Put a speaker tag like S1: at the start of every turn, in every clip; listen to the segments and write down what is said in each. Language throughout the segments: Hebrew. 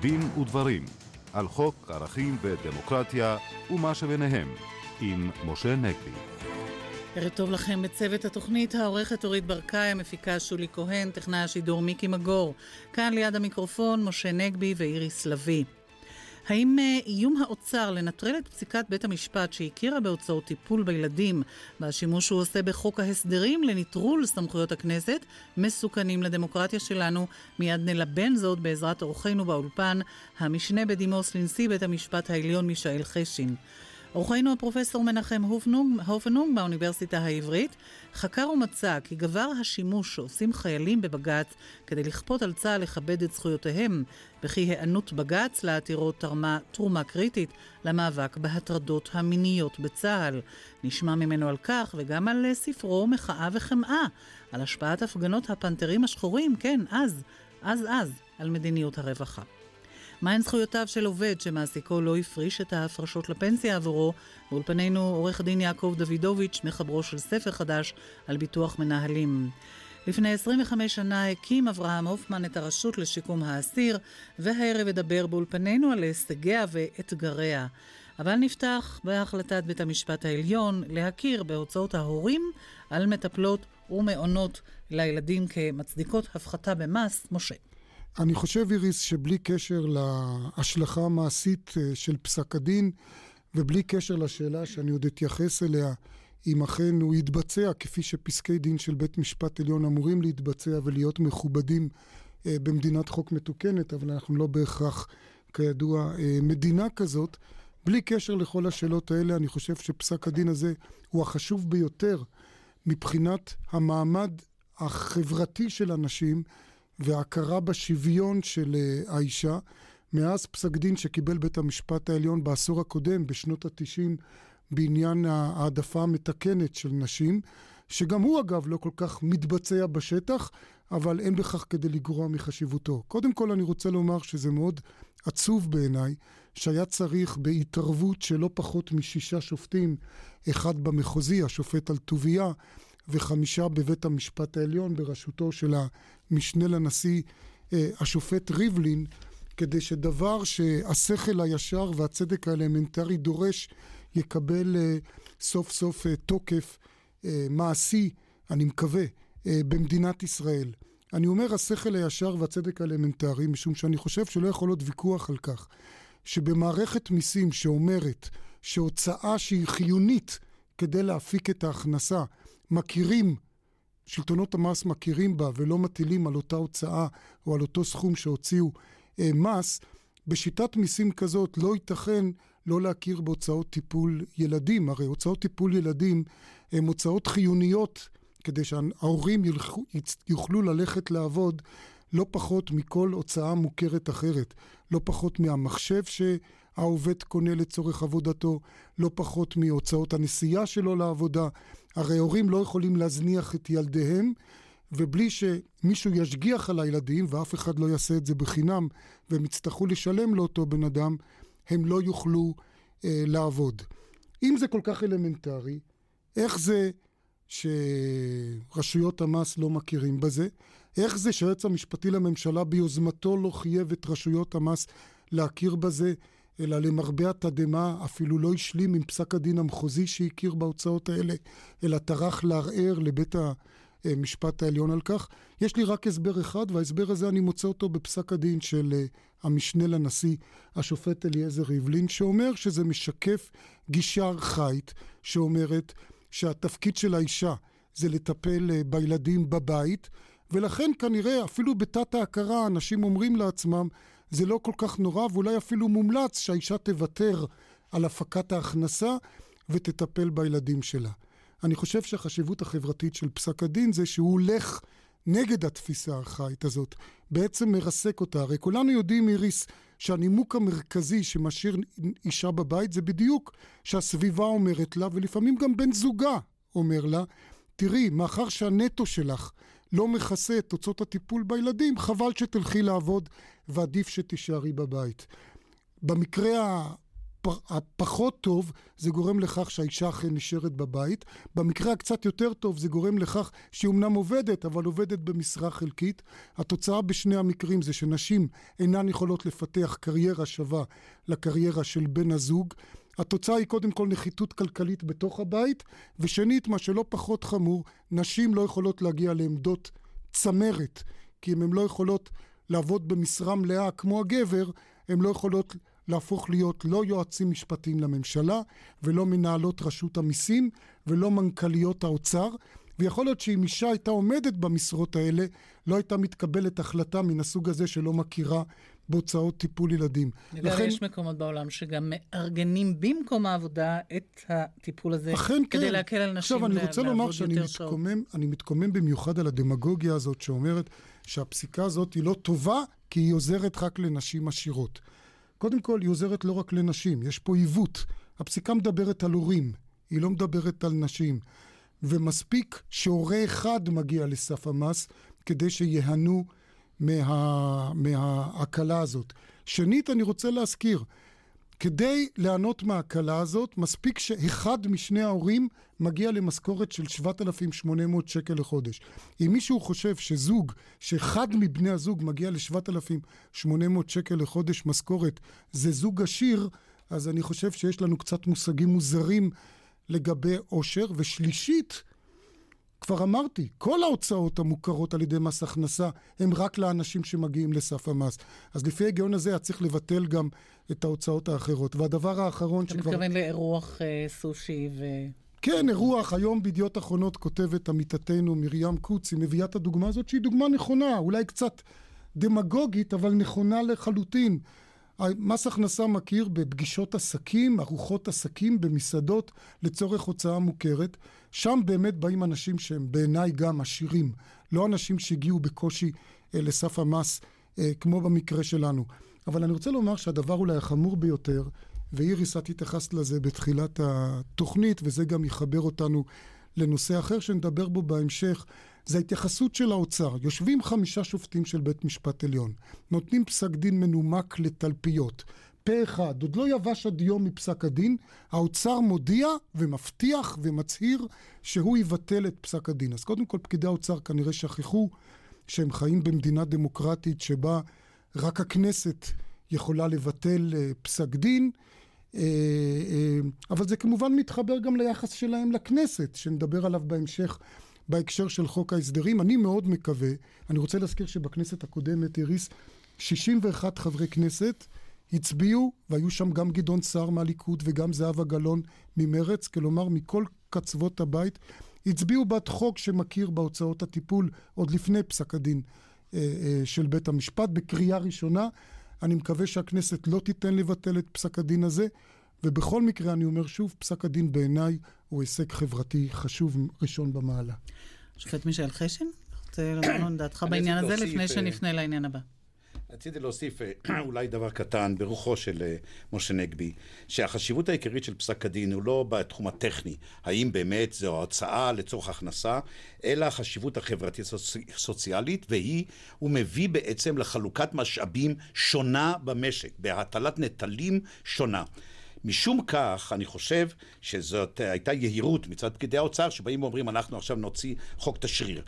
S1: דין ודברים על חוק ערכים ודמוקרטיה ומה שביניהם עם משה נגבי.
S2: ערב טוב לכם בצוות התוכנית, העורכת אורית ברקאי, המפיקה שולי כהן, טכנאי השידור מיקי מגור. כאן ליד המיקרופון משה נגבי ואיריס לביא. האם אה, איום האוצר לנטרל את פסיקת בית המשפט שהכירה בהוצאות טיפול בילדים והשימוש שהוא עושה בחוק ההסדרים לנטרול סמכויות הכנסת מסוכנים לדמוקרטיה שלנו? מיד נלבן זאת בעזרת אורחינו באולפן, המשנה בדימוס לנשיא בית המשפט העליון מישאל חשין. אורחנו הפרופסור מנחם הופנונג באוניברסיטה העברית חקר ומצא כי גבר השימוש שעושים חיילים בבג"ץ כדי לכפות על צה"ל לכבד את זכויותיהם, וכי היענות בג"ץ לעתירות תרמה תרומה קריטית למאבק בהטרדות המיניות בצה"ל. נשמע ממנו על כך וגם על ספרו מחאה וחמאה, על השפעת הפגנות הפנתרים השחורים, כן, אז, אז אז, על מדיניות הרווחה. מהן זכויותיו של עובד שמעסיקו לא הפריש את ההפרשות לפנסיה עבורו? באולפנינו עורך הדין יעקב דוידוביץ', מחברו של ספר חדש על ביטוח מנהלים. לפני 25 שנה הקים אברהם הופמן את הרשות לשיקום האסיר, והערב אדבר באולפנינו על הישגיה ואתגריה. אבל נפתח בהחלטת בית המשפט העליון להכיר בהוצאות ההורים על מטפלות ומעונות לילדים כמצדיקות הפחתה במס. משה.
S3: אני חושב, איריס, שבלי קשר להשלכה המעשית אה, של פסק הדין, ובלי קשר לשאלה שאני עוד אתייחס אליה, אם אכן הוא יתבצע כפי שפסקי דין של בית משפט עליון אמורים להתבצע ולהיות מכובדים אה, במדינת חוק מתוקנת, אבל אנחנו לא בהכרח, כידוע, אה, מדינה כזאת. בלי קשר לכל השאלות האלה, אני חושב שפסק הדין הזה הוא החשוב ביותר מבחינת המעמד החברתי של אנשים וההכרה בשוויון של אה, האישה. מאז פסק דין שקיבל בית המשפט העליון בעשור הקודם, בשנות התשעים, בעניין העדפה המתקנת של נשים, שגם הוא אגב לא כל כך מתבצע בשטח, אבל אין בכך כדי לגרוע מחשיבותו. קודם כל אני רוצה לומר שזה מאוד עצוב בעיניי, שהיה צריך בהתערבות של לא פחות משישה שופטים, אחד במחוזי, השופט על טוביה, וחמישה בבית המשפט העליון בראשותו של המשנה לנשיא אה, השופט ריבלין, כדי שדבר שהשכל הישר והצדק האלמנטרי דורש יקבל אה, סוף סוף אה, תוקף מעשי, אני מקווה, במדינת ישראל. אני אומר השכל הישר והצדק האלמנטרי, משום שאני חושב שלא יכול להיות ויכוח על כך שבמערכת מיסים שאומרת שהוצאה שהיא חיונית כדי להפיק את ההכנסה מכירים, שלטונות המס מכירים בה ולא מטילים על אותה הוצאה או על אותו סכום שהוציאו אה, מס, בשיטת מיסים כזאת לא ייתכן לא להכיר בהוצאות טיפול ילדים. הרי הוצאות טיפול ילדים הן הוצאות חיוניות כדי שההורים ילכו, יוכלו ללכת לעבוד לא פחות מכל הוצאה מוכרת אחרת. לא פחות מהמחשב שהעובד קונה לצורך עבודתו, לא פחות מהוצאות הנסיעה שלו לעבודה. הרי הורים לא יכולים להזניח את ילדיהם, ובלי שמישהו ישגיח על הילדים, ואף אחד לא יעשה את זה בחינם, והם יצטרכו לשלם לאותו בן אדם, הם לא יוכלו אה, לעבוד. אם זה כל כך אלמנטרי, איך זה שרשויות המס לא מכירים בזה? איך זה שהיועץ המשפטי לממשלה ביוזמתו לא חייב את רשויות המס להכיר בזה, אלא למרבה התדהמה אפילו לא השלים עם פסק הדין המחוזי שהכיר בהוצאות האלה, אלא טרח לערער לבית המשפט העליון על כך. יש לי רק הסבר אחד, וההסבר הזה אני מוצא אותו בפסק הדין של אה, המשנה לנשיא, השופט אליעזר ריבלין, שאומר שזה משקף גישה ארכאית, שאומרת שהתפקיד של האישה זה לטפל אה, בילדים בבית, ולכן כנראה אפילו בתת ההכרה אנשים אומרים לעצמם זה לא כל כך נורא ואולי אפילו מומלץ שהאישה תוותר על הפקת ההכנסה ותטפל בילדים שלה. אני חושב שהחשיבות החברתית של פסק הדין זה שהוא הולך נגד התפיסה הארכאית הזאת, בעצם מרסק אותה. הרי כולנו יודעים, איריס, שהנימוק המרכזי שמשאיר אישה בבית זה בדיוק שהסביבה אומרת לה, ולפעמים גם בן זוגה אומר לה, תראי, מאחר שהנטו שלך לא מכסה את תוצאות הטיפול בילדים, חבל שתלכי לעבוד ועדיף שתישארי בבית. במקרה הפחות טוב, זה גורם לכך שהאישה אכן נשארת בבית. במקרה הקצת יותר טוב, זה גורם לכך שהיא אומנם עובדת, אבל עובדת במשרה חלקית. התוצאה בשני המקרים זה שנשים אינן יכולות לפתח קריירה שווה לקריירה של בן הזוג. התוצאה היא קודם כל נחיתות כלכלית בתוך הבית, ושנית, מה שלא פחות חמור, נשים לא יכולות להגיע לעמדות צמרת, כי אם הן לא יכולות לעבוד במשרה מלאה כמו הגבר, הן לא יכולות להפוך להיות לא יועצים משפטיים לממשלה, ולא מנהלות רשות המיסים, ולא מנכ"ליות האוצר. ויכול להיות שאם אישה הייתה עומדת במשרות האלה, לא הייתה מתקבלת החלטה מן הסוג הזה שלא מכירה בהוצאות טיפול ילדים.
S2: לכן... יש מקומות בעולם שגם מארגנים במקום העבודה את הטיפול הזה,
S3: אכן
S2: כדי
S3: כן.
S2: להקל על נשים
S3: לעבוד יותר. עכשיו, אני רוצה לומר שאני
S2: מתקומם,
S3: אני מתקומם במיוחד על הדמגוגיה הזאת שאומרת שהפסיקה הזאת היא לא טובה, כי היא עוזרת רק לנשים עשירות. קודם כל, היא עוזרת לא רק לנשים, יש פה עיוות. הפסיקה מדברת על הורים, היא לא מדברת על נשים. ומספיק שהורה אחד מגיע לסף המס כדי שיהנו מה, מההקלה הזאת. שנית, אני רוצה להזכיר, כדי ליהנות מההקלה הזאת, מספיק שאחד משני ההורים מגיע למשכורת של 7,800 שקל לחודש. אם מישהו חושב שזוג, שאחד מבני הזוג מגיע ל-7,800 שקל לחודש משכורת, זה זוג עשיר, אז אני חושב שיש לנו קצת מושגים מוזרים לגבי עושר. ושלישית, כבר אמרתי, כל ההוצאות המוכרות על ידי מס הכנסה הן רק לאנשים שמגיעים לסף המס. אז לפי ההיגיון הזה היה צריך לבטל גם את ההוצאות האחרות. והדבר האחרון
S2: אתה שכבר... אתה מתכוון לאירוח אה, סושי ו...
S3: כן, אירוח. היום בידיעות אחרונות כותבת עמיתתנו מרים קוץ, היא מביאה את הדוגמה הזאת שהיא דוגמה נכונה, אולי קצת דמגוגית, אבל נכונה לחלוטין. מס הכנסה מכיר בפגישות עסקים, ארוחות עסקים במסעדות לצורך הוצאה מוכרת. שם באמת באים אנשים שהם בעיניי גם עשירים, לא אנשים שהגיעו בקושי אה, לסף המס, אה, כמו במקרה שלנו. אבל אני רוצה לומר שהדבר אולי החמור ביותר, ואיריס, את התייחסת לזה בתחילת התוכנית, וזה גם יחבר אותנו לנושא אחר שנדבר בו בהמשך, זה ההתייחסות של האוצר. יושבים חמישה שופטים של בית משפט עליון, נותנים פסק דין מנומק לתלפיות. פה אחד, עוד לא יבש הדיו מפסק הדין, האוצר מודיע ומבטיח ומצהיר שהוא יבטל את פסק הדין. אז קודם כל פקידי האוצר כנראה שכחו שהם חיים במדינה דמוקרטית שבה רק הכנסת יכולה לבטל uh, פסק דין, uh, uh, אבל זה כמובן מתחבר גם ליחס שלהם לכנסת, שנדבר עליו בהמשך בהקשר של חוק ההסדרים. אני מאוד מקווה, אני רוצה להזכיר שבכנסת הקודמת הריס 61 חברי כנסת הצביעו, והיו שם גם גדעון סער מהליכוד וגם זהבה גלאון ממרץ, כלומר מכל קצוות הבית, הצביעו בעד חוק שמכיר בהוצאות הטיפול עוד לפני פסק הדין אה, אה, של בית המשפט בקריאה ראשונה. אני מקווה שהכנסת לא תיתן לבטל את פסק הדין הזה, ובכל מקרה, אני אומר שוב, פסק הדין בעיניי הוא הישג חברתי חשוב ראשון במעלה.
S2: שופט מישאל חשין, רוצה לומר דעתך בעניין הזה לפני שנפנה לעניין הבא.
S4: רציתי להוסיף אה, אולי דבר קטן ברוחו של אה, משה נגבי, שהחשיבות העיקרית של פסק הדין הוא לא בתחום הטכני, האם באמת זו הרצאה לצורך הכנסה, אלא החשיבות החברתית-סוציאלית, והיא, הוא מביא בעצם לחלוקת משאבים שונה במשק, בהטלת נטלים שונה. משום כך, אני חושב שזאת הייתה יהירות מצד פקידי האוצר, שבאים ואומרים, אנחנו עכשיו נוציא חוק תשריר.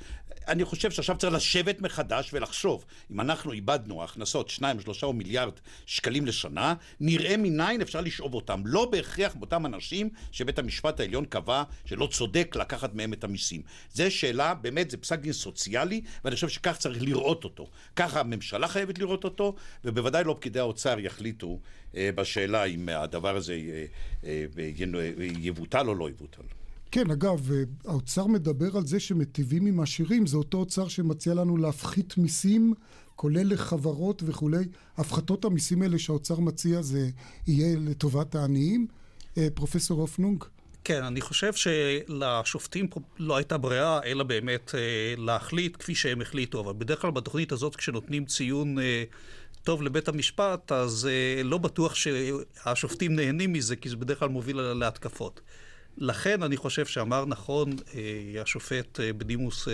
S4: אני חושב שעכשיו צריך לשבת מחדש ולחשוב, אם אנחנו איבדנו הכנסות שניים, שלושה או מיליארד שקלים לשנה, נראה מניין אפשר לשאוב אותם. לא בהכרח באותם אנשים שבית המשפט העליון קבע שלא צודק לקחת מהם את המיסים. זו שאלה, באמת, זה פסק דין סוציאלי, ואני חושב שכך צריך לראות אותו. ככה הממשלה חייבת לראות אותו, ובוודאי לא פקידי האוצר יחליטו אה, בשאלה אם הדבר הזה אה, אה, יבוטל או לא יבוטל.
S3: כן, אגב, האוצר מדבר על זה שמטיבים עם עשירים, זה אותו אוצר שמציע לנו להפחית מיסים, כולל לחברות וכולי. הפחתות המיסים האלה שהאוצר מציע זה יהיה לטובת העניים. פרופסור הופנונג?
S5: כן, אני חושב שלשופטים לא הייתה ברירה, אלא באמת להחליט כפי שהם החליטו, אבל בדרך כלל בתוכנית הזאת כשנותנים ציון טוב לבית המשפט, אז uh, לא בטוח שהשופטים נהנים מזה, כי זה בדרך כלל מוביל להתקפות. לכן אני חושב שאמר נכון uh, השופט uh, בדימוס uh,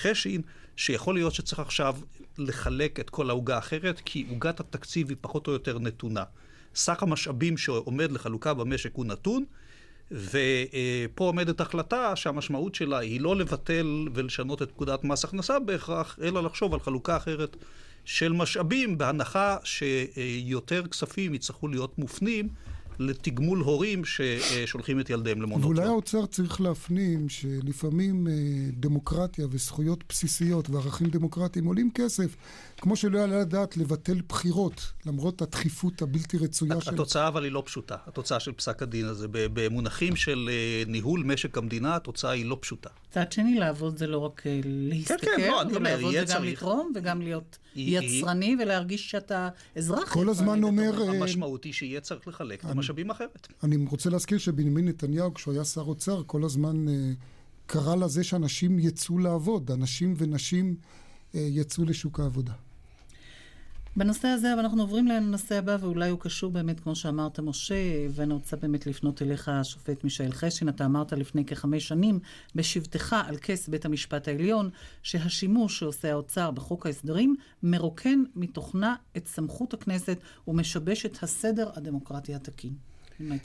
S5: חשין, שיכול להיות שצריך עכשיו לחלק את כל העוגה האחרת, כי עוגת התקציב היא פחות או יותר נתונה. סך המשאבים שעומד לחלוקה במשק הוא נתון, ופה עומדת החלטה שהמשמעות שלה היא לא לבטל ולשנות את פקודת מס הכנסה בהכרח, אלא לחשוב על חלוקה אחרת של משאבים, בהנחה שיותר כספים יצטרכו להיות מופנים לתגמול הורים ששולחים את ילדיהם למעונות
S3: יום. ואולי האוצר צריך להפנים שלפעמים אה, דמוקרטיה וזכויות בסיסיות וערכים דמוקרטיים עולים כסף, כמו שלא יעלה לדעת לבטל בחירות, למרות הדחיפות הבלתי רצויה
S5: של... התוצאה אבל היא לא פשוטה, התוצאה של פסק הדין הזה. במונחים של אה, ניהול משק המדינה, התוצאה היא לא פשוטה.
S2: מצד שני, לעבוד זה לא רק אה, להסתכל, כן, כן, לא, אני אומר, לעבוד זה גם. לתרום וגם להיות יצרני. ולהרגיש שאתה אזרח.
S3: כל הזמן אומר...
S5: המשמעות היא שיהיה צריך לחלק את המשאבים אחרת.
S3: אני רוצה להזכיר שבנימין נתניהו, כשהוא היה שר אוצר, כל הזמן אה, קרא לזה שאנשים יצאו לעבוד, אנשים ונשים אה, יצאו לשוק העבודה.
S2: בנושא הזה, אבל אנחנו עוברים לנושא הבא, ואולי הוא קשור באמת, כמו שאמרת, משה, ואני רוצה באמת לפנות אליך, השופט מישאל חשין. אתה אמרת לפני כחמש שנים, בשבתך על כס בית המשפט העליון, שהשימוש שעושה האוצר בחוק ההסדרים מרוקן מתוכנה את סמכות הכנסת ומשבש את הסדר הדמוקרטי התקין.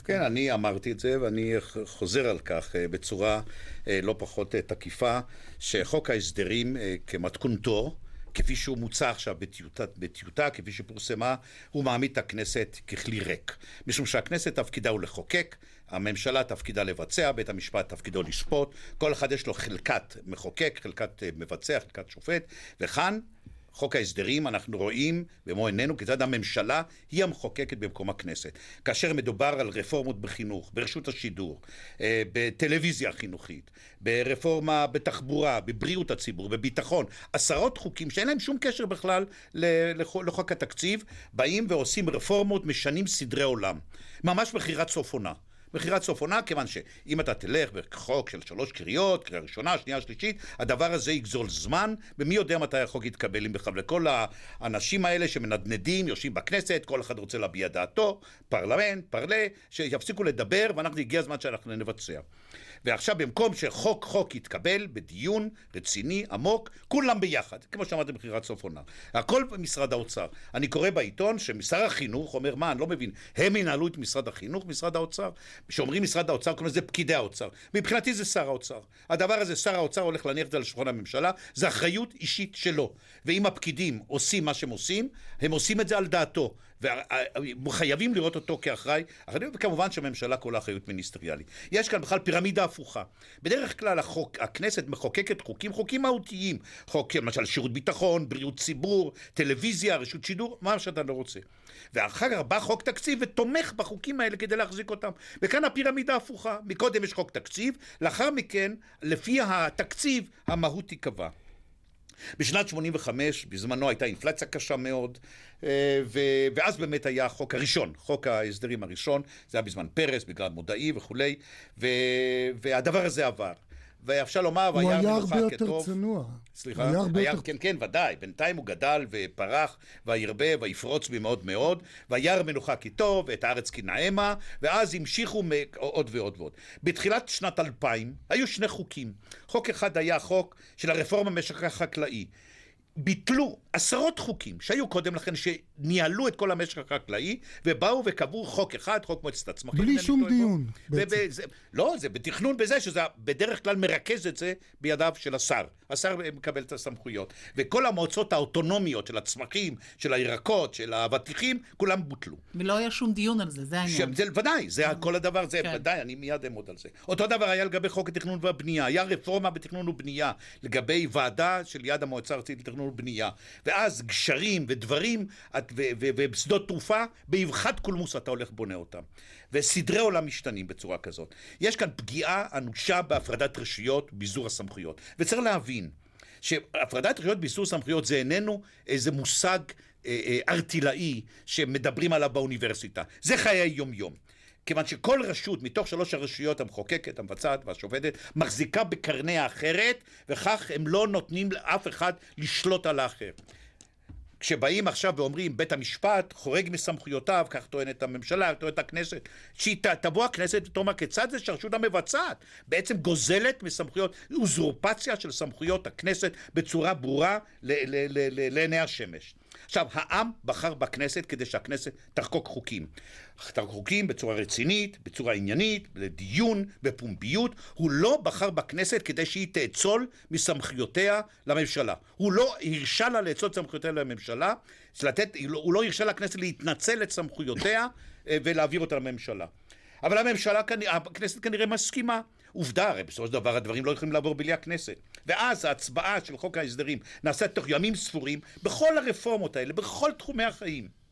S4: כן, אני אמרתי את זה, ואני חוזר על כך אה, בצורה אה, לא פחות אה, תקיפה, שחוק ההסדרים כמתכונתו, כפי שהוא מוצע עכשיו בטיוטה, בטיוטה, כפי שפורסמה, הוא מעמיד את הכנסת ככלי ריק. משום שהכנסת תפקידה הוא לחוקק, הממשלה תפקידה לבצע, בית המשפט תפקידו לשפוט, כל אחד יש לו חלקת מחוקק, חלקת מבצע, חלקת שופט, וכאן חוק ההסדרים, אנחנו רואים במו עינינו כיצד הממשלה היא המחוקקת במקום הכנסת. כאשר מדובר על רפורמות בחינוך, ברשות השידור, אה, בטלוויזיה חינוכית, ברפורמה בתחבורה, בבריאות הציבור, בביטחון, עשרות חוקים שאין להם שום קשר בכלל לחוק התקציב, באים ועושים רפורמות, משנים סדרי עולם. ממש מכירת סוף עונה. מכירת סוף עונה, כיוון שאם אתה תלך בחוק של שלוש קריאות, קריאה ראשונה, שנייה, שלישית, הדבר הזה יגזול זמן, ומי יודע מתי החוק יתקבל אם בכלל. לכל האנשים האלה שמנדנדים, יושבים בכנסת, כל אחד רוצה להביע דעתו, פרלמנט, פרלה, שיפסיקו לדבר, ואנחנו, הגיע הזמן שאנחנו נבצע. ועכשיו במקום שחוק חוק יתקבל בדיון רציני, עמוק, כולם ביחד, כמו שאמרתי במכירת סוף עונה. הכל במשרד האוצר. אני קורא בעיתון ששר החינוך אומר, מה, אני לא מבין, הם ינהלו את משרד החינוך, משרד האוצר? כשאומרים משרד האוצר, קוראים לזה פקידי האוצר. מבחינתי זה שר האוצר. הדבר הזה, שר האוצר הולך להניח את זה על שולחן הממשלה, זה אחריות אישית שלו. ואם הפקידים עושים מה שהם עושים, הם עושים את זה על דעתו. וחייבים לראות אותו כאחראי, וכמובן שהממשלה כולה אחריות מיניסטריאלית. יש כאן בכלל פירמידה הפוכה. בדרך כלל החוק, הכנסת מחוקקת חוקים, חוקים מהותיים. חוק למשל שירות ביטחון, בריאות ציבור, טלוויזיה, רשות שידור, מה שאתה לא רוצה. ואחר כך בא חוק תקציב ותומך בחוקים האלה כדי להחזיק אותם. וכאן הפירמידה הפוכה. מקודם יש חוק תקציב, לאחר מכן, לפי התקציב, המהות תיקבע. בשנת 85, בזמנו הייתה אינפלציה קשה מאוד, אה, ואז באמת היה החוק הראשון, חוק ההסדרים הראשון, זה היה בזמן פרס, בגלל מודעי וכולי, והדבר הזה עבר. ואפשר לומר.
S3: הוא היה הרבה יותר צנוע.
S4: סליחה? היה הרבה יותר... כן, כן, ודאי. בינתיים הוא גדל ופרח, וירבה, ויפרוץ בי מאוד מאוד, וירא מנוחה כי טוב, את הארץ כי נאמה, ואז המשיכו עוד ועוד ועוד. בתחילת שנת 2000 היו שני חוקים. חוק אחד היה חוק של הרפורמה במשק החקלאי. ביטלו עשרות חוקים שהיו קודם לכן, שניהלו את כל המשק החקלאי, ובאו וקבעו חוק אחד, חוק מועצת הצמחים.
S3: בלי שום דיון.
S4: ובזה, לא, זה בתכנון בזה, שזה בדרך כלל מרכז את זה בידיו של השר. השר מקבל את הסמכויות. וכל המועצות האוטונומיות של הצמחים, של הירקות, של האבטיחים, כולם בוטלו.
S2: ולא היה שום דיון על זה, זה העניין. זה,
S4: ודאי, זה כל הדבר, זה כן. ודאי, אני מיד אעמוד על זה. אותו דבר היה לגבי חוק התכנון והבנייה. היה רפורמה בתכנון ובנייה לגבי ועדה של יד המועצה הארצית לתכנון ובנייה. ואז גשרים ודברים ושדות תעופה, באבחת קולמוס אתה הולך בונה אותם. וסדרי עולם משתנים בצורה כזאת. יש כאן פגיעה אנושה בהפרדת רשויות, ביזור הסמכויות. וצריך להבין שהפרדת רשויות, ביזור סמכויות זה איננו איזה מושג ארטילאי אה, אה, שמדברים עליו באוניברסיטה. זה חיי יום-יום. כיוון שכל רשות מתוך שלוש הרשויות, המחוקקת, המבצעת והשופטת, מחזיקה בקרני האחרת, וכך הם לא נותנים לאף אחד לשלוט על האחר. כשבאים עכשיו ואומרים בית המשפט חורג מסמכויותיו, כך טוענת הממשלה, טוענת הכנסת, שתבוא הכנסת ותאמר כיצד זה שהרשות המבצעת בעצם גוזלת מסמכויות, אוזורפציה של סמכויות הכנסת בצורה ברורה לעיני השמש. עכשיו, העם בחר בכנסת כדי שהכנסת תחקוק חוקים. תחקוק חוקים בצורה רצינית, בצורה עניינית, לדיון, בפומביות. הוא לא בחר בכנסת כדי שהיא תאצול מסמכויותיה לממשלה. הוא לא הרשה לה לאצול את סמכויותיה לממשלה, לתת, הוא לא הרשה לכנסת להתנצל את סמכויותיה אה, ולהעביר אותה לממשלה. אבל הממשלה, הכנסת כנראה מסכימה. עובדה, הרי בסופו של דבר הדברים לא יכולים לעבור בלי הכנסת. ואז ההצבעה של חוק ההסדרים נעשית תוך ימים ספורים בכל הרפורמות האלה, בכל תחומי החיים.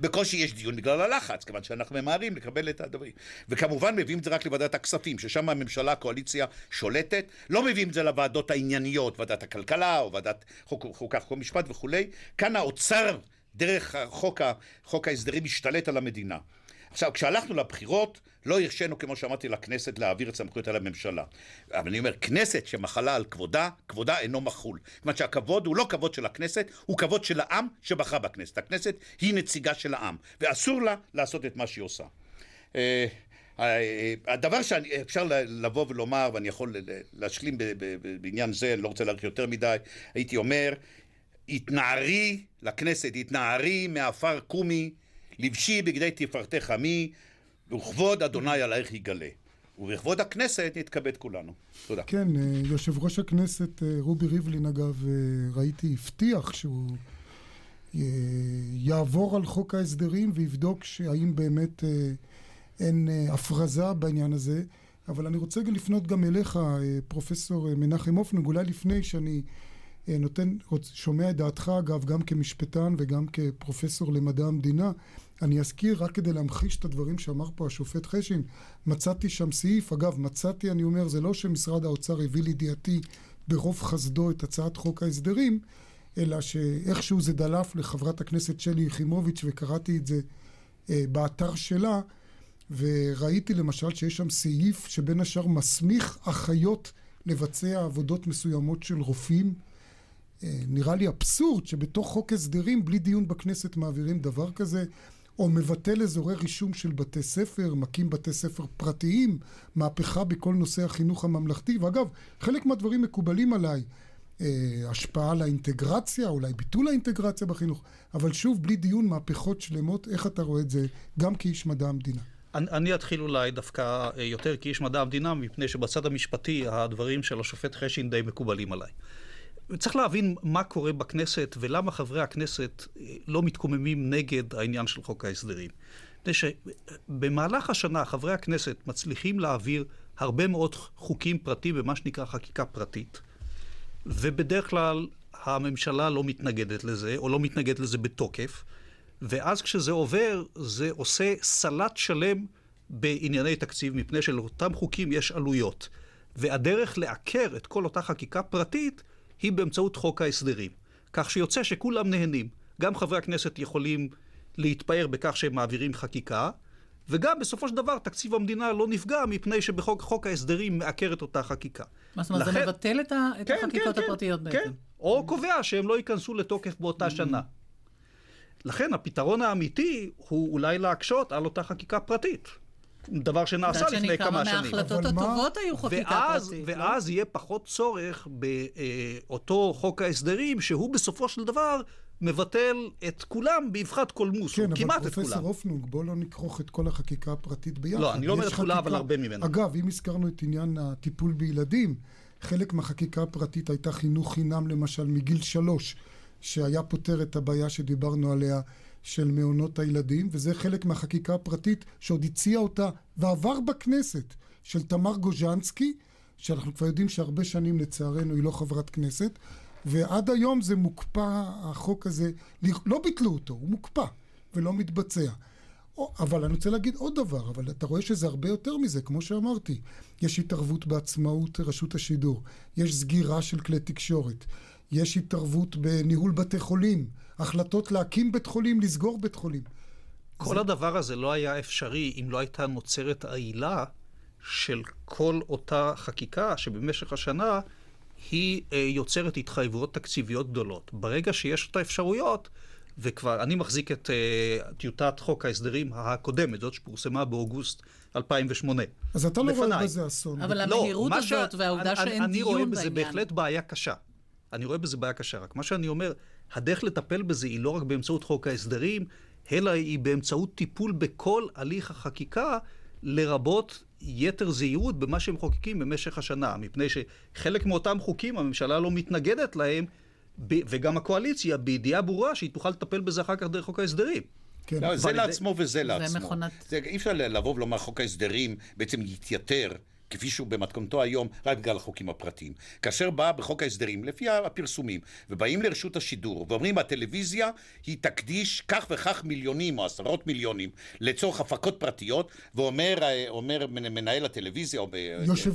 S4: בקושי יש דיון בגלל הלחץ, כיוון שאנחנו ממהרים לקבל את הדברים. וכמובן מביאים את זה רק לוועדת הכספים, ששם הממשלה, הקואליציה שולטת. לא מביאים את זה לוועדות הענייניות, ועדת הכלכלה או ועדת חוק, חוקה, חוק ומשפט וכולי. כאן האוצר, דרך חוק, חוק ההסדרים, משתלט על המדינה. עכשיו, כשהלכנו לבחירות, לא הרשינו, כמו שאמרתי, לכנסת להעביר את סמכויות הממשלה. אבל אני אומר, כנסת שמחלה על כבודה, כבודה אינו מחול. אומרת שהכבוד הוא לא כבוד של הכנסת, הוא כבוד של העם שבחר בכנסת. הכנסת היא נציגה של העם, ואסור לה לעשות את מה שהיא עושה. אה, אה, הדבר שאפשר לבוא ולומר, ואני יכול להשלים בעניין זה, אני לא רוצה להאריך יותר מדי, הייתי אומר, התנערי לכנסת, התנערי מעפר קומי לבשי בגדי תפארתך עמי, וכבוד אדוני עלייך יגלה. ובכבוד הכנסת נתכבד כולנו. תודה.
S3: כן, אה, יושב ראש הכנסת אה, רובי ריבלין, אגב, אה, ראיתי, הבטיח שהוא יעבור על חוק ההסדרים ויבדוק שהאם באמת אין הפרזה בעניין הזה. אבל אני רוצה לפנות גם אליך, פרופסור מנחם אופנוג, אולי לפני שאני נותן, שומע את דעתך, אגב, גם כמשפטן וגם כפרופסור למדע המדינה. אני אזכיר, רק כדי להמחיש את הדברים שאמר פה השופט חשין, מצאתי שם סעיף, אגב, מצאתי, אני אומר, זה לא שמשרד האוצר הביא לידיעתי ברוב חסדו את הצעת חוק ההסדרים, אלא שאיכשהו זה דלף לחברת הכנסת שלי יחימוביץ' וקראתי את זה אה, באתר שלה, וראיתי למשל שיש שם סעיף שבין השאר מסמיך אחיות לבצע עבודות מסוימות של רופאים. אה, נראה לי אבסורד שבתוך חוק הסדרים, בלי דיון בכנסת, מעבירים דבר כזה. או מבטל אזורי רישום של בתי ספר, מקים בתי ספר פרטיים, מהפכה בכל נושא החינוך הממלכתי. ואגב, חלק מהדברים מקובלים עליי. אה, השפעה על האינטגרציה, אולי ביטול האינטגרציה בחינוך, אבל שוב, בלי דיון, מהפכות שלמות, איך אתה רואה את זה, גם כאיש מדע המדינה?
S5: אני, אני אתחיל אולי דווקא אה, יותר כאיש מדע המדינה, מפני שבצד המשפטי הדברים של השופט חשין די מקובלים עליי. צריך להבין מה קורה בכנסת ולמה חברי הכנסת אה, לא מתקוממים נגד העניין של חוק ההסדרים. מפני שבמהלך השנה חברי הכנסת מצליחים להעביר הרבה מאוד חוקים פרטיים במה שנקרא חקיקה פרטית, ובדרך כלל הממשלה לא מתנגדת לזה, או לא מתנגדת לזה בתוקף, ואז כשזה עובר, זה עושה סלט שלם בענייני תקציב, מפני שלאותם חוקים יש עלויות. והדרך לעקר את כל אותה חקיקה פרטית היא באמצעות חוק ההסדרים. כך שיוצא שכולם נהנים. גם חברי הכנסת יכולים להתפאר בכך שהם מעבירים חקיקה, וגם בסופו של דבר תקציב המדינה לא נפגע מפני שבחוק ההסדרים מעקר את אותה חקיקה.
S2: מה זאת אומרת, לכן... זה מבטל את, ה... את כן, החקיקות כן, הפרטיות
S5: כן,
S2: בעצם?
S5: כן, או קובע שהם לא ייכנסו לתוקף באותה mm. שנה. לכן הפתרון האמיתי הוא אולי להקשות על אותה חקיקה פרטית. דבר שנעשה לפני כמה שנים.
S2: מההחלטות הטובות היו חקיקה
S5: ואז,
S2: פרטית.
S5: לא? ואז לא? יהיה פחות צורך באותו חוק ההסדרים, שהוא בסופו של דבר מבטל את כולם באבחת קולמוס, כן, כמעט את כולם.
S3: כן, אבל פרופסור אופנונג, בואו לא נכרוך את כל החקיקה הפרטית ביחד.
S5: לא, אני לא אומר את כולה, אבל הרבה ממנה.
S3: אגב, אם הזכרנו את עניין הטיפול בילדים, חלק מהחקיקה הפרטית הייתה חינוך חינם, למשל, מגיל שלוש, שהיה פותר את הבעיה שדיברנו עליה. של מעונות הילדים, וזה חלק מהחקיקה הפרטית שעוד הציעה אותה ועבר בכנסת, של תמר גוז'נסקי, שאנחנו כבר יודעים שהרבה שנים לצערנו היא לא חברת כנסת, ועד היום זה מוקפא, החוק הזה, לא ביטלו אותו, הוא מוקפא ולא מתבצע. אבל אני רוצה להגיד עוד דבר, אבל אתה רואה שזה הרבה יותר מזה, כמו שאמרתי. יש התערבות בעצמאות רשות השידור, יש סגירה של כלי תקשורת, יש התערבות בניהול בתי חולים, החלטות להקים בית חולים, לסגור בית חולים.
S5: כל זה... הדבר הזה לא היה אפשרי אם לא הייתה נוצרת העילה של כל אותה חקיקה שבמשך השנה היא אה, יוצרת התחייבויות תקציביות גדולות. ברגע שיש את האפשרויות, וכבר אני מחזיק את uh, טיוטת חוק ההסדרים הקודמת, זאת שפורסמה באוגוסט 2008.
S3: אז אתה לא רואה בזה אסון.
S2: אבל לא, המהירות הזאת ש... והעובדה אני, שאין
S5: אני
S2: דיון בעניין.
S5: אני רואה בזה בהחלט בעיה קשה. אני רואה בזה בעיה קשה. רק מה שאני אומר, הדרך לטפל בזה היא לא רק באמצעות חוק ההסדרים, אלא היא באמצעות טיפול בכל הליך החקיקה, לרבות יתר זהירות במה שהם חוקקים במשך השנה, מפני שחלק מאותם חוקים הממשלה לא מתנגדת להם, וגם הקואליציה, בידיעה ברורה שהיא תוכל לטפל בזה אחר כך דרך חוק ההסדרים.
S4: כן. לא, זה לעצמו וזה לעצמו. זה מכונת... זה, אי אפשר לבוא ולומר חוק ההסדרים בעצם יתייתר. כפי שהוא במתכונתו היום, רק בגלל החוקים הפרטיים. כאשר בא בחוק ההסדרים, לפי הפרסומים, ובאים לרשות השידור, ואומרים, הטלוויזיה היא תקדיש כך וכך מיליונים, או עשרות מיליונים, לצורך הפקות פרטיות, ואומר אומר מנהל הטלוויזיה, או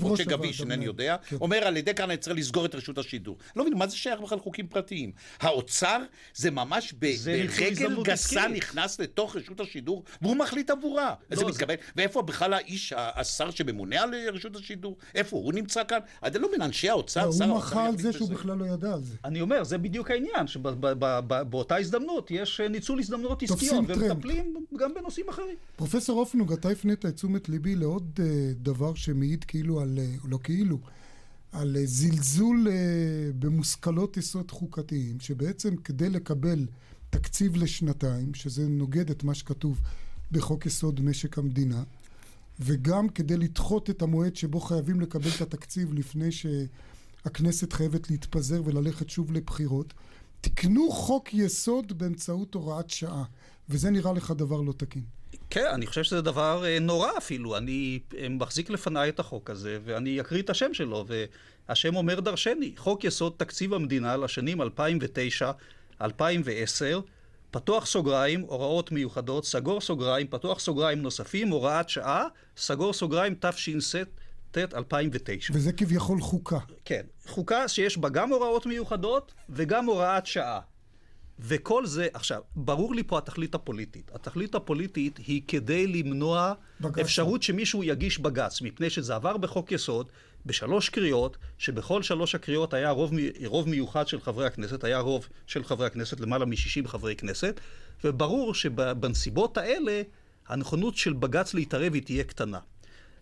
S3: משה
S4: גביש, אינני יודע, כן. אומר, על ידי כאן אני צריך לסגור את רשות השידור. לא מבין, מה זה שייך בכלל לחוקים פרטיים? האוצר זה ממש ברגל גסה נכנס לתוך רשות השידור, והוא מחליט עבורה. לא, זה מתקבל. ואיפה בכלל האיש, השר שממונה על רשות רשות השידור? איפה הוא? נמצא כאן? אני לא מבין, אנשי האוצר,
S3: שר האוצר... הוא מחה על זה שהוא בכלל לא ידע על זה.
S5: אני אומר, זה בדיוק העניין, שבאותה הזדמנות יש אה, ניצול הזדמנויות עסקיות, ומטפלים גם בנושאים אחרים.
S3: פרופסור הופנוג, אתה הפנית את תשומת ליבי לעוד אה, דבר שמעיד כאילו על, אה, לא כאילו, על זלזול במושכלות יסוד חוקתיים, שבעצם כדי לקבל תקציב לשנתיים, שזה נוגד את מה שכתוב בחוק יסוד משק המדינה, וגם כדי לדחות את המועד שבו חייבים לקבל את התקציב לפני שהכנסת חייבת להתפזר וללכת שוב לבחירות. תקנו חוק יסוד באמצעות הוראת שעה, וזה נראה לך דבר לא תקין.
S5: כן, אני חושב שזה דבר אה, נורא אפילו. אני אה, מחזיק לפניי את החוק הזה, ואני אקריא את השם שלו, והשם אומר דרשני. חוק יסוד תקציב המדינה לשנים 2009-2010, פתוח סוגריים, הוראות מיוחדות, סגור סוגריים, פתוח סוגריים נוספים, הוראת שעה, סגור סוגריים תש"ס. 2009.
S3: וזה כביכול חוקה.
S5: כן, חוקה שיש בה גם הוראות מיוחדות וגם הוראת שעה. וכל זה, עכשיו, ברור לי פה התכלית הפוליטית. התכלית הפוליטית היא כדי למנוע בגץ. אפשרות שמישהו יגיש בג"ץ, מפני שזה עבר בחוק יסוד, בשלוש קריאות, שבכל שלוש הקריאות היה רוב, רוב מיוחד של חברי הכנסת, היה רוב של חברי הכנסת, למעלה מ-60 חברי כנסת, וברור שבנסיבות האלה, הנכונות של בג"ץ להתערב היא תהיה קטנה.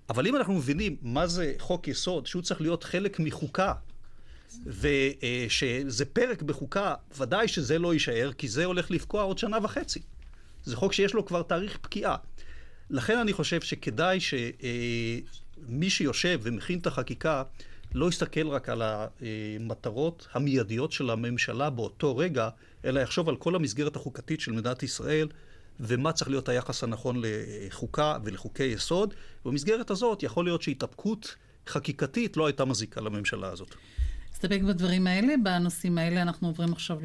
S5: אבל אם אנחנו מבינים מה זה חוק יסוד, שהוא צריך להיות חלק מחוקה, ושזה פרק בחוקה, ודאי שזה לא יישאר, כי זה הולך לפקוע עוד שנה וחצי. זה חוק שיש לו כבר תאריך פקיעה. לכן אני חושב שכדאי שמי שיושב ומכין את החקיקה, לא יסתכל רק על המטרות המיידיות של הממשלה באותו רגע, אלא יחשוב על כל המסגרת החוקתית של מדינת ישראל, ומה צריך להיות היחס הנכון לחוקה ולחוקי יסוד. במסגרת הזאת יכול להיות שהתאפקות חקיקתית לא הייתה מזיקה לממשלה הזאת.
S2: נסתפק בדברים האלה. בנושאים האלה אנחנו עוברים עכשיו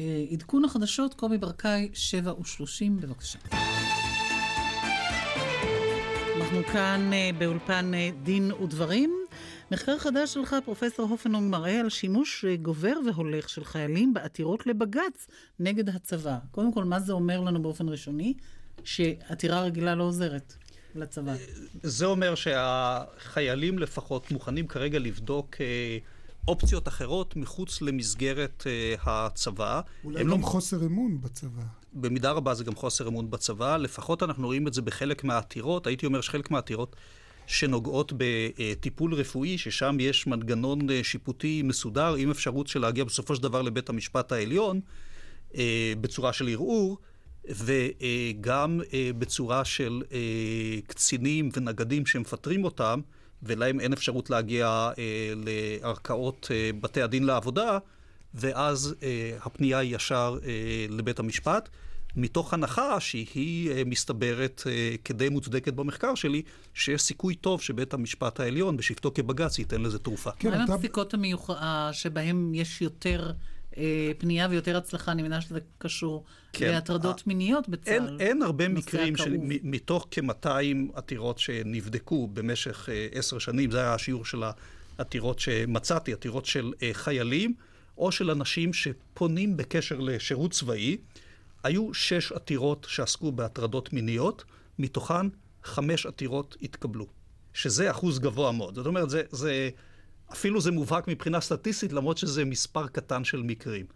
S2: לעדכון החדשות. קובי ברקאי, 7 ו-30, בבקשה. אנחנו כאן אה, באולפן אה, דין ודברים. מחקר חדש שלך, פרופסור הופנונג, מראה על שימוש אה, גובר והולך של חיילים בעתירות לבג"ץ נגד הצבא. קודם כל, מה זה אומר לנו באופן ראשוני? שעתירה רגילה לא עוזרת לצבא.
S5: זה אומר שהחיילים לפחות מוכנים כרגע לבדוק אופציות אחרות מחוץ למסגרת uh, הצבא.
S3: אולי גם לא... חוסר אמון בצבא.
S5: במידה רבה זה גם חוסר אמון בצבא. לפחות אנחנו רואים את זה בחלק מהעתירות. הייתי אומר שחלק מהעתירות שנוגעות בטיפול רפואי, ששם יש מנגנון אה, שיפוטי מסודר, עם אפשרות של להגיע בסופו של דבר לבית המשפט העליון, uh, בצורה של ערעור. וגם בצורה של קצינים ונגדים שמפטרים אותם, ולהם אין אפשרות להגיע אה, לערכאות אה, בתי הדין לעבודה, ואז אה, הפנייה היא ישר אה, לבית המשפט, מתוך הנחה שהיא אה, מסתברת אה, כדי מוצדקת במחקר שלי, שיש סיכוי טוב שבית המשפט העליון, בשבתו כבג"ץ, ייתן לזה תרופה.
S2: כן, מה עם הפסיקות המיוחד, שבהן יש יותר... אה, פנייה ויותר הצלחה, אני מבינה שזה קשור כן. להטרדות אה, מיניות בצה"ל.
S5: אין, אין הרבה מקרים, של, מתוך כ-200 עתירות שנבדקו במשך אה, עשר שנים, זה היה השיעור של העתירות שמצאתי, עתירות של חיילים, או של אנשים שפונים בקשר לשירות צבאי. היו שש עתירות שעסקו בהטרדות מיניות, מתוכן חמש עתירות התקבלו, שזה אחוז גבוה מאוד. זאת אומרת, זה... זה אפילו זה מובהק מבחינה סטטיסטית, למרות שזה מספר קטן של מקרים.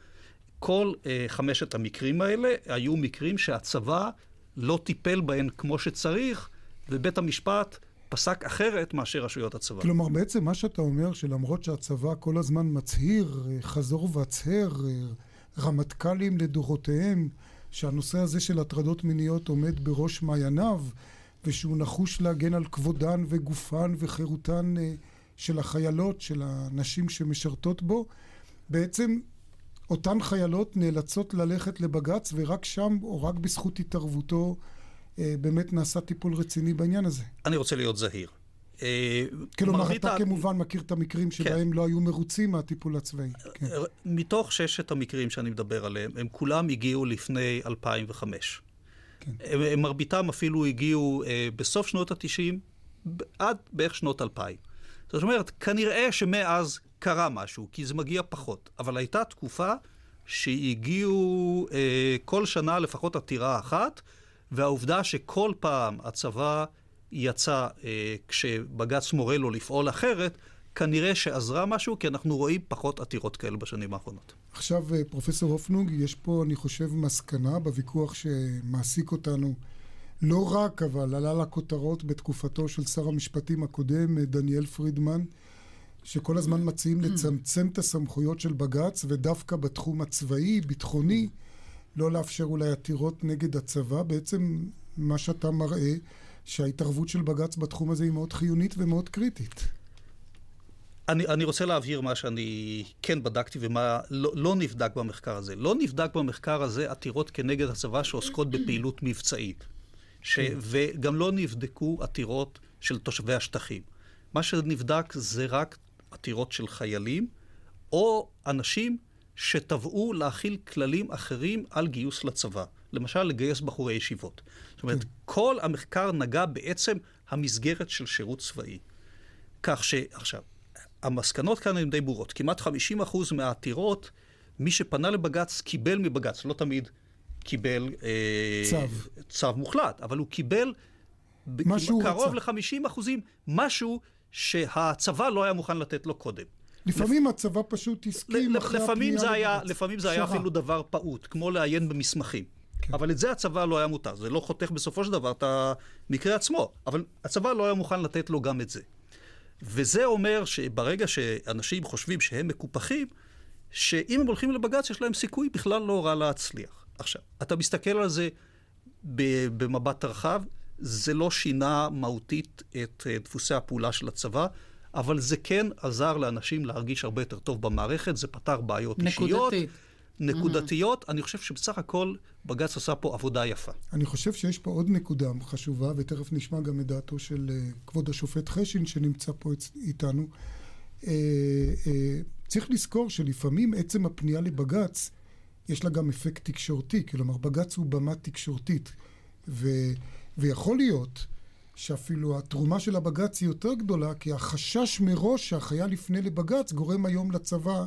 S5: כל uh, חמשת המקרים האלה היו מקרים שהצבא לא טיפל בהם כמו שצריך, ובית המשפט פסק אחרת מאשר רשויות הצבא.
S3: כלומר, בעצם מה שאתה אומר, שלמרות שהצבא כל הזמן מצהיר, אה, חזור והצהר, אה, רמטכ"לים לדורותיהם, שהנושא הזה של הטרדות מיניות עומד בראש מעייניו, ושהוא נחוש להגן על כבודן וגופן וחירותן אה, של החיילות, של הנשים שמשרתות בו, בעצם אותן חיילות נאלצות ללכת לבג"ץ, ורק שם, או רק בזכות התערבותו, אה, באמת נעשה טיפול רציני בעניין הזה.
S5: אני רוצה להיות זהיר.
S3: אה, כלומר, אתה כמובן מכיר את המקרים כן. שבהם כן. לא היו מרוצים מהטיפול הצבאי. כן.
S5: מתוך ששת המקרים שאני מדבר עליהם, הם כולם הגיעו לפני 2005. כן. הם, הם מרביתם אפילו הגיעו אה, בסוף שנות ה-90 עד בערך שנות 2000. זאת אומרת, כנראה שמאז קרה משהו, כי זה מגיע פחות. אבל הייתה תקופה שהגיעו אה, כל שנה לפחות עתירה אחת, והעובדה שכל פעם הצבא יצא אה, כשבג"ץ מורה לו לפעול אחרת, כנראה שעזרה משהו, כי אנחנו רואים פחות עתירות כאלה בשנים האחרונות.
S3: עכשיו, אה, פרופסור הופנוג, יש פה, אני חושב, מסקנה בוויכוח שמעסיק אותנו. לא רק, אבל עלה לכותרות בתקופתו של שר המשפטים הקודם, אה, דניאל פרידמן, שכל הזמן מציעים לצמצם את הסמכויות של בג"ץ, ודווקא בתחום הצבאי, ביטחוני, לא לאפשר אולי עתירות נגד הצבא. בעצם מה שאתה מראה, שההתערבות של בג"ץ בתחום הזה היא מאוד חיונית ומאוד קריטית.
S5: אני, אני רוצה להבהיר מה שאני כן בדקתי ומה לא, לא נבדק במחקר הזה. לא נבדק במחקר הזה עתירות כנגד הצבא שעוסקות בפעילות מבצעית. ש... וגם לא נבדקו עתירות של תושבי השטחים. מה שנבדק זה רק עתירות של חיילים, או אנשים שתבעו להכיל כללים אחרים על גיוס לצבא. למשל, לגייס בחורי ישיבות. זאת אומרת, כן. כל המחקר נגע בעצם המסגרת של שירות צבאי. כך שעכשיו, המסקנות כאן הן די ברורות. כמעט 50% מהעתירות, מי שפנה לבג"ץ קיבל מבג"ץ, לא תמיד קיבל
S3: אה, צו.
S5: צו מוחלט, אבל הוא קיבל קרוב ל-50 אחוזים משהו שהצבא לא היה מוכן לתת לו קודם.
S3: לפעמים לפ... הצבא פשוט הסכים
S5: אחרי הפנייה לבג"ץ. היה, לפעמים זה היה אפילו דבר פעוט, כמו לעיין במסמכים. כן. אבל את זה הצבא לא היה מותר. זה לא חותך בסופו של דבר את המקרה עצמו, אבל הצבא לא היה מוכן לתת לו גם את זה. וזה אומר שברגע שאנשים חושבים שהם מקופחים, שאם הם הולכים לבג"ץ יש להם סיכוי בכלל לא רע להצליח. עכשיו, אתה מסתכל על זה במבט רחב, זה לא שינה מהותית את אה, דפוסי הפעולה של הצבא, אבל זה כן עזר לאנשים להרגיש הרבה יותר טוב במערכת, זה פתר בעיות
S2: נקודתית.
S5: אישיות. נקודתיות. Mm-hmm. אני חושב שבסך הכל בג"ץ עשה פה עבודה יפה.
S3: אני חושב שיש פה עוד נקודה חשובה, ותכף נשמע גם את דעתו של uh, כבוד השופט חשין שנמצא פה איתנו. Uh, uh, צריך לזכור שלפעמים עצם הפנייה לבג"ץ, יש לה גם אפקט תקשורתי, כלומר בג"ץ הוא במה תקשורתית. ו... ויכול להיות שאפילו התרומה של הבג"ץ היא יותר גדולה, כי החשש מראש שהחייל יפנה לבג"ץ גורם היום לצבא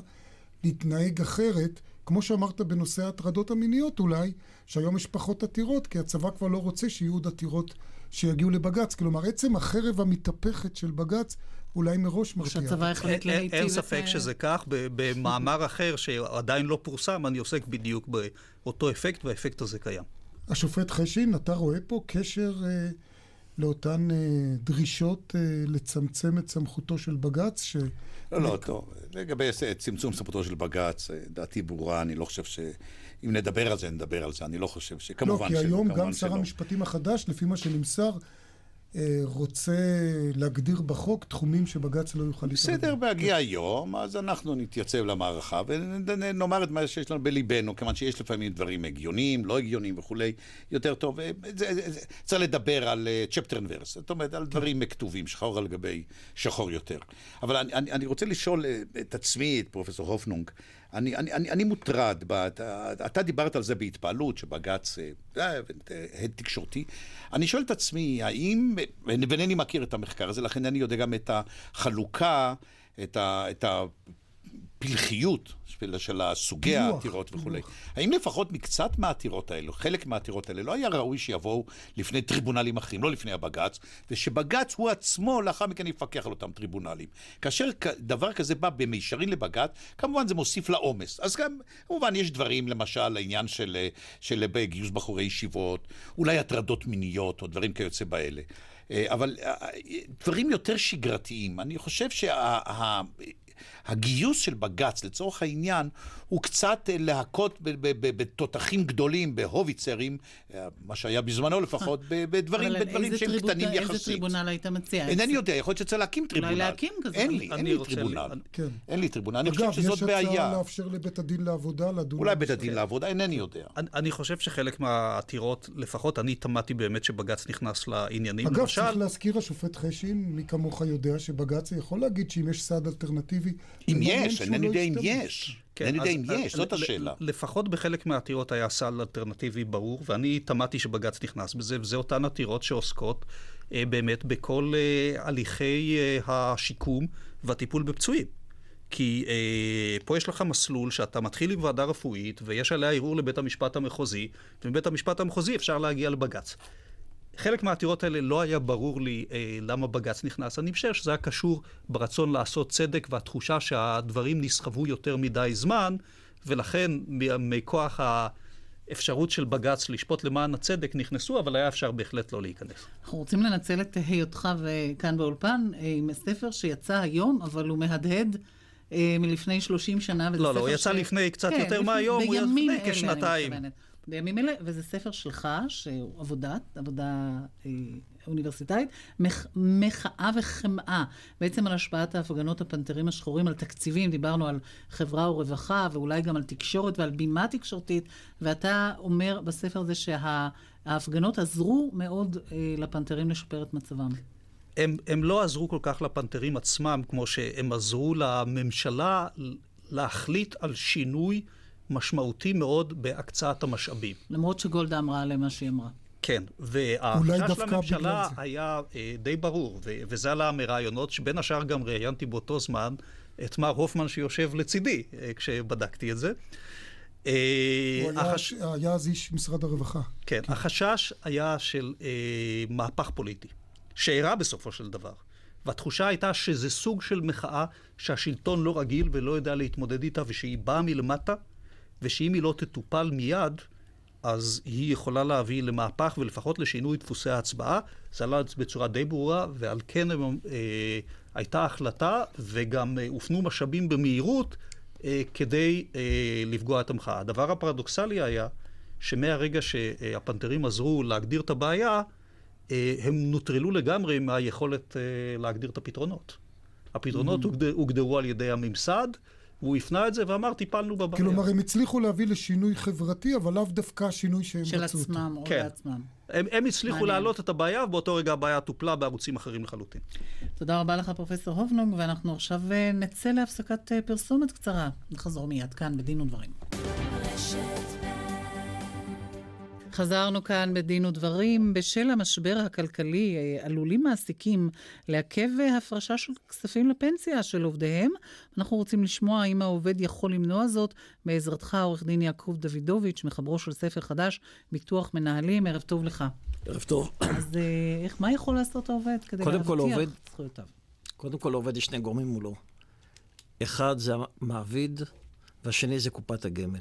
S3: להתנהג אחרת, כמו שאמרת בנושא ההטרדות המיניות אולי, שהיום יש פחות עתירות, כי הצבא כבר לא רוצה שיהיו עוד עתירות שיגיעו לבג"ץ. כלומר, עצם החרב המתהפכת של בג"ץ אולי מראש מרתיע.
S2: שהצבא החליט להיטיב
S5: את... אין ספק שזה כך. במאמר אחר שעדיין לא פורסם, אני עוסק בדיוק באותו אפקט, והאפקט הזה קיים.
S3: השופט חשין, אתה רואה פה קשר אה, לאותן אה, דרישות אה, לצמצם את סמכותו של בג"ץ? ש...
S4: לא, לא, טוב. לגבי צמצום סמכותו של בג"ץ, אה, דעתי ברורה, אני לא חושב ש... אם נדבר על זה, נדבר על זה. אני לא חושב ש...
S3: כמובן שלא. לא, כי היום גם שר המשפטים החדש, לפי מה שנמסר, אה, רוצה להגדיר בחוק תחומים שבג"ץ לא יוכל
S4: להתערב. בסדר, בהגיע היום, אז אנחנו נתייצב למערכה ונאמר את מה שיש לנו בליבנו, כיוון שיש לפעמים דברים הגיוניים, לא הגיוניים וכולי, יותר טוב. אה, צריך לדבר על צ'פטר אה, אנברס, זאת אומרת, על דברים כתובים, שחור על גבי שחור יותר. אבל אני, אני, אני רוצה לשאול את עצמי, את פרופסור הופנונג, אני, אני, אני, אני מוטרד, בת, אתה דיברת על זה בהתפעלות, שבג"ץ, הד תקשורתי. אני שואל את עצמי, האם, ואינני מכיר את המחקר הזה, לכן אני יודע גם את החלוקה, את, ה, את הפלחיות של, של הסוגי העתירות וכולי. האם לפחות מקצת מהעתירות האלו, חלק מהעתירות האלה, לא היה ראוי שיבואו לפני טריבונלים אחרים, לא לפני הבג"ץ, ושבג"ץ הוא עצמו לאחר מכן יפקח על אותם טריבונלים. כאשר דבר כזה בא במישרין לבג"ץ, כמובן זה מוסיף לעומס. אז גם, כמובן יש דברים, למשל, העניין של, של גיוס בחורי ישיבות, אולי הטרדות מיניות או דברים כיוצא באלה. אה, אבל אה, דברים יותר שגרתיים, אני חושב שה... הגיוס של בג"ץ, לצורך העניין, הוא קצת להכות בתותחים גדולים, בהוביצרים, מה שהיה בזמנו לפחות, בדברים, בדברים שהם קטנים יחסית.
S2: איזה טריבונל היית מציע?
S4: אינני יודע, יכול להיות שצריך להקים טריבונל.
S2: אולי להקים כזה.
S4: אין לי, אין לי טריבונל. אין לי טריבונל, אני חושב שזאת בעיה.
S3: אגב, יש הצעה לאפשר לבית הדין לעבודה לדון.
S4: אולי בית הדין לעבודה, אינני יודע.
S5: אני חושב שחלק מהעתירות, לפחות אני תמדתי באמת שבג"ץ נכנס לעניינים.
S3: אגב, צריך להזכיר, השופט חשין, מי כמוך יודע שבג"ץ יכול להגיד שאם יש סעד אלטרנטיבי...
S4: אם יש, אינני יודע אם יש. אינני יודע אם יש, זאת השאלה.
S5: לפחות בחלק מהעתירות היה סל אלטרנטיבי ברור, ואני תמדתי שבג"ץ נכנס בזה, וזה אותן עתירות שעוסקות אה, באמת בכל אה, הליכי אה, השיקום והטיפול בפצועים. כי אה, פה יש לך מסלול שאתה מתחיל עם ועדה רפואית, ויש עליה ערעור לבית המשפט המחוזי, ומבית המשפט המחוזי אפשר להגיע לבג"ץ. חלק מהעתירות האלה לא היה ברור לי אה, למה בג"ץ נכנס. אני חושב שזה היה קשור ברצון לעשות צדק והתחושה שהדברים נסחבו יותר מדי זמן, ולכן מכוח האפשרות של בג"ץ לשפוט למען הצדק נכנסו, אבל היה אפשר בהחלט לא להיכנס.
S2: אנחנו רוצים לנצל את היותך כאן באולפן אה, עם ספר שיצא היום, אבל הוא מהדהד. אה, מלפני 30 שנה.
S5: לא, לא, הוא יצא ש... לפני קצת כן, יותר מהיום, הוא יצא לפני כשנתיים.
S2: בימים אלה, וזה ספר שלך, שהוא עבודת, עבודה אה, אוניברסיטאית, מח, מחאה וחמאה, בעצם על השפעת ההפגנות הפנתרים השחורים על תקציבים, דיברנו על חברה ורווחה, ואולי גם על תקשורת ועל בימה תקשורתית, ואתה אומר בספר הזה שההפגנות עזרו מאוד אה, לפנתרים לשפר את מצבם.
S5: הם, הם לא עזרו כל כך לפנתרים עצמם, כמו שהם עזרו לממשלה להחליט על שינוי משמעותי מאוד בהקצאת המשאבים.
S2: למרות שגולדה אמרה עליהם מה שהיא אמרה.
S5: כן, והחשש של הממשלה היה אה, די ברור, ו- וזה עלה מרעיונות, שבין השאר גם ראיינתי באותו זמן את מר הופמן שיושב לצידי, אה, כשבדקתי את זה.
S3: אה, הוא החש... היה אז איש משרד הרווחה.
S5: כן, כן. החשש היה של אה, מהפך פוליטי. שאירע בסופו של דבר. והתחושה הייתה שזה סוג של מחאה שהשלטון לא רגיל ולא יודע להתמודד איתה, ושהיא באה מלמטה, ושאם היא לא תטופל מיד, אז היא יכולה להביא למהפך ולפחות לשינוי דפוסי ההצבעה. זה עלה בצורה די ברורה, ועל כן אה, הייתה החלטה וגם אה, הופנו משאבים במהירות אה, כדי אה, לפגוע את המחאה. הדבר הפרדוקסלי היה שמהרגע שהפנתרים עזרו להגדיר את הבעיה, אה, הם נוטרלו לגמרי מהיכולת אה, להגדיר את הפתרונות. הפתרונות mm-hmm. הוגדרו על ידי הממסד, והוא הפנה את זה ואמר, טיפלנו בבעיה.
S3: כלומר, הם הצליחו להביא לשינוי חברתי, אבל לאו דווקא שינוי שהם
S2: רצו אותו. של עצמם או כן. לעצמם.
S5: הם, הם הצליחו להעלות את הבעיה, ובאותו רגע הבעיה טופלה בערוצים אחרים לחלוטין.
S2: תודה רבה לך, פרופ' הובנונג, ואנחנו עכשיו אה, נצא להפסקת פרסומת קצרה. נחזור מיד כאן בדין ודברים. חזרנו כאן בדין ודברים. בשל המשבר הכלכלי אה, עלולים מעסיקים לעכב אה, הפרשה של כספים לפנסיה של עובדיהם. אנחנו רוצים לשמוע האם העובד יכול למנוע זאת בעזרתך, עורך דין יעקב דוידוביץ', מחברו של ספר חדש, ביטוח מנהלים. ערב טוב לך.
S6: ערב טוב.
S2: אז אה, איך, מה יכול לעשות העובד כדי להבטיח עובד, זכויותיו?
S6: קודם כל לעובד יש שני גורמים מולו. אחד זה המעביד, והשני זה קופת הגמל.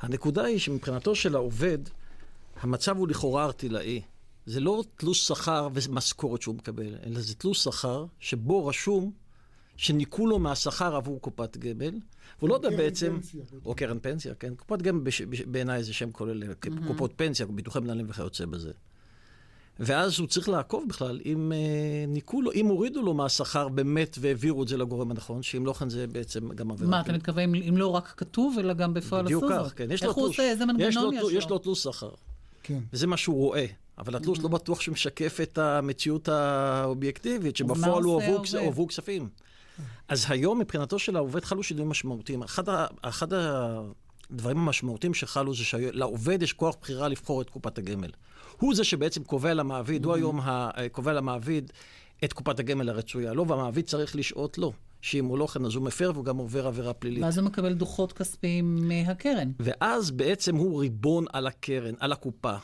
S6: הנקודה היא שמבחינתו של העובד, המצב הוא לכאורה ארטילאי. זה לא תלוש שכר ומשכורת שהוא מקבל, אלא זה תלוש שכר שבו רשום שניכו לו מהשכר עבור קופת גמל, והוא לא יודע בעצם... פנסיה. או קרן פנסיה, כן. קופת גמל בעיניי זה שם כולל mm-hmm. קופות פנסיה, ביטוחי מנהלים וכיוצא בזה. ואז הוא צריך לעקוב בכלל אם אה, ניקו לו, אם הורידו לו מהשכר באמת והעבירו את זה לגורם הנכון, שאם לא כן זה בעצם גם עבירה.
S2: מה, אתה מתכוון אם לא רק כתוב, אלא גם בפועל עשו זאת?
S6: בדיוק כך, כן.
S2: יש לו תלוש. איך הוא עושה, איזה מנגנון יש לו?
S6: יש לו תלוש שכר. כן. וזה מה שהוא רואה. אבל התלוש לא בטוח שהוא משקף את המציאות האובייקטיבית, שבפועל הוא הועברו כספים. אז היום מבחינתו של העובד חלו שינויים משמעותיים. אחד, ה, אחד הדברים המשמעותיים שחלו זה שלעובד יש כוח בחירה לבחור את קופת הגמל. הוא זה שבעצם קובע למעביד, הוא היום קובע למעביד את קופת הגמל הרצויה לו, והמעביד צריך לשהות לו. שאם הוא לא כן אז הוא מפר והוא גם עובר עבירה פלילית.
S2: ואז הוא מקבל דוחות כספיים מהקרן.
S6: ואז בעצם הוא ריבון על הקרן, על הקופה.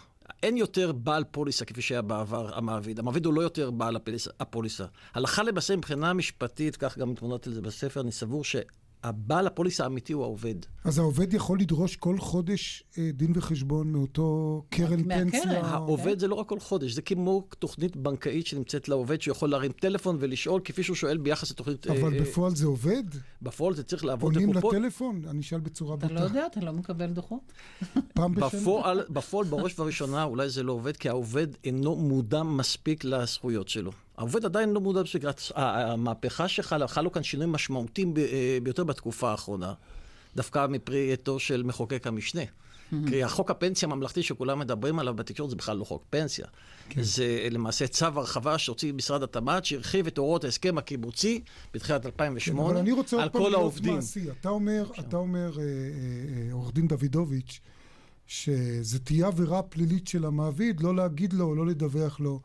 S6: אין יותר בעל פוליסה כפי שהיה בעבר המעביד. המעביד הוא לא יותר בעל הפוליסה. הלכה למעשה מבחינה משפטית, כך גם מתמונות על זה בספר, אני סבור הבעל הפוליסה האמיתי הוא העובד.
S3: אז העובד יכול לדרוש כל חודש אה, דין וחשבון מאותו קרן
S2: מהקרן.
S3: פנסיה?
S6: העובד זה לא רק כל חודש, זה כמו תוכנית בנקאית שנמצאת לעובד, שיכול להרים טלפון ולשאול, כפי שהוא שואל ביחס לתוכנית...
S3: אבל
S6: אה,
S3: בפועל זה עובד?
S6: בפועל זה צריך לעבוד
S3: פונים
S6: לקופות.
S3: לטלפון? אני אשאל בצורה
S2: אתה
S3: בוטה.
S2: לא יודע, אתה לא מקבל דוחות.
S3: פעם בשנה?
S6: בפועל, בפועל, בראש ובראשונה, אולי זה לא עובד, כי העובד אינו מודע מספיק לזכויות שלו. העובד עדיין לא מודע מספיק. הצ- ה- המהפכה שחלה, חלו כאן שינויים משמעותיים אה, ביותר בתקופה האחרונה, דווקא מפרי עטו של מחוקק המשנה. כי החוק הפנסיה הממלכתי שכולם מדברים עליו בתקשורת זה בכלל לא חוק פנסיה. זה למעשה צו הרחבה שהוציא משרד התמ"ת, שהרחיב את הוראות ההסכם הקיבוצי בתחילת
S3: כן,
S6: 2008
S3: אבל אני רוצה
S6: על כל העובדים.
S3: מעשי. אתה אומר, אתה אומר, אה, אה, עורך דין דוידוביץ', שזה תהיה עבירה פלילית של המעביד לא להגיד לו לא לדווח לו,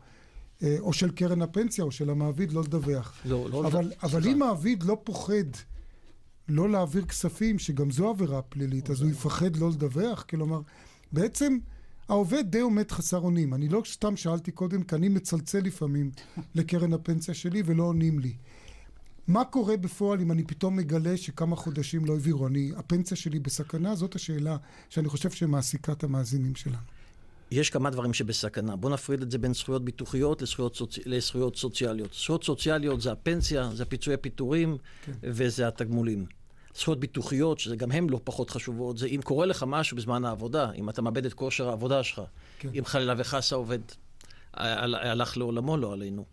S3: או של קרן הפנסיה או של המעביד לא לדווח.
S6: לא, לא,
S3: אבל, אבל
S6: סליחה.
S3: אם מעביד לא פוחד לא להעביר כספים, שגם זו עבירה פלילית, אז הוא יפחד לא לדווח? כלומר, בעצם העובד די עומד חסר אונים. אני לא סתם שאלתי קודם, כי אני מצלצל לפעמים לקרן הפנסיה שלי ולא עונים לי. מה קורה בפועל אם אני פתאום מגלה שכמה חודשים לא העבירו? אני, הפנסיה שלי בסכנה? זאת השאלה שאני חושב שמעסיקה את המאזינים שלנו.
S6: יש כמה דברים שבסכנה. בואו נפריד את זה בין זכויות ביטוחיות לזכויות, סוצ... לזכויות סוציאליות. זכויות סוציאליות זה הפנסיה, זה פיצויי פיטורים כן. וזה התגמולים. זכויות ביטוחיות, שזה גם הן לא פחות חשובות, זה אם קורה לך משהו בזמן העבודה, אם אתה מאבד את כושר העבודה שלך,
S3: כן.
S6: אם חלילה וחס העובד הל- הלך לעולמו, לא עלינו.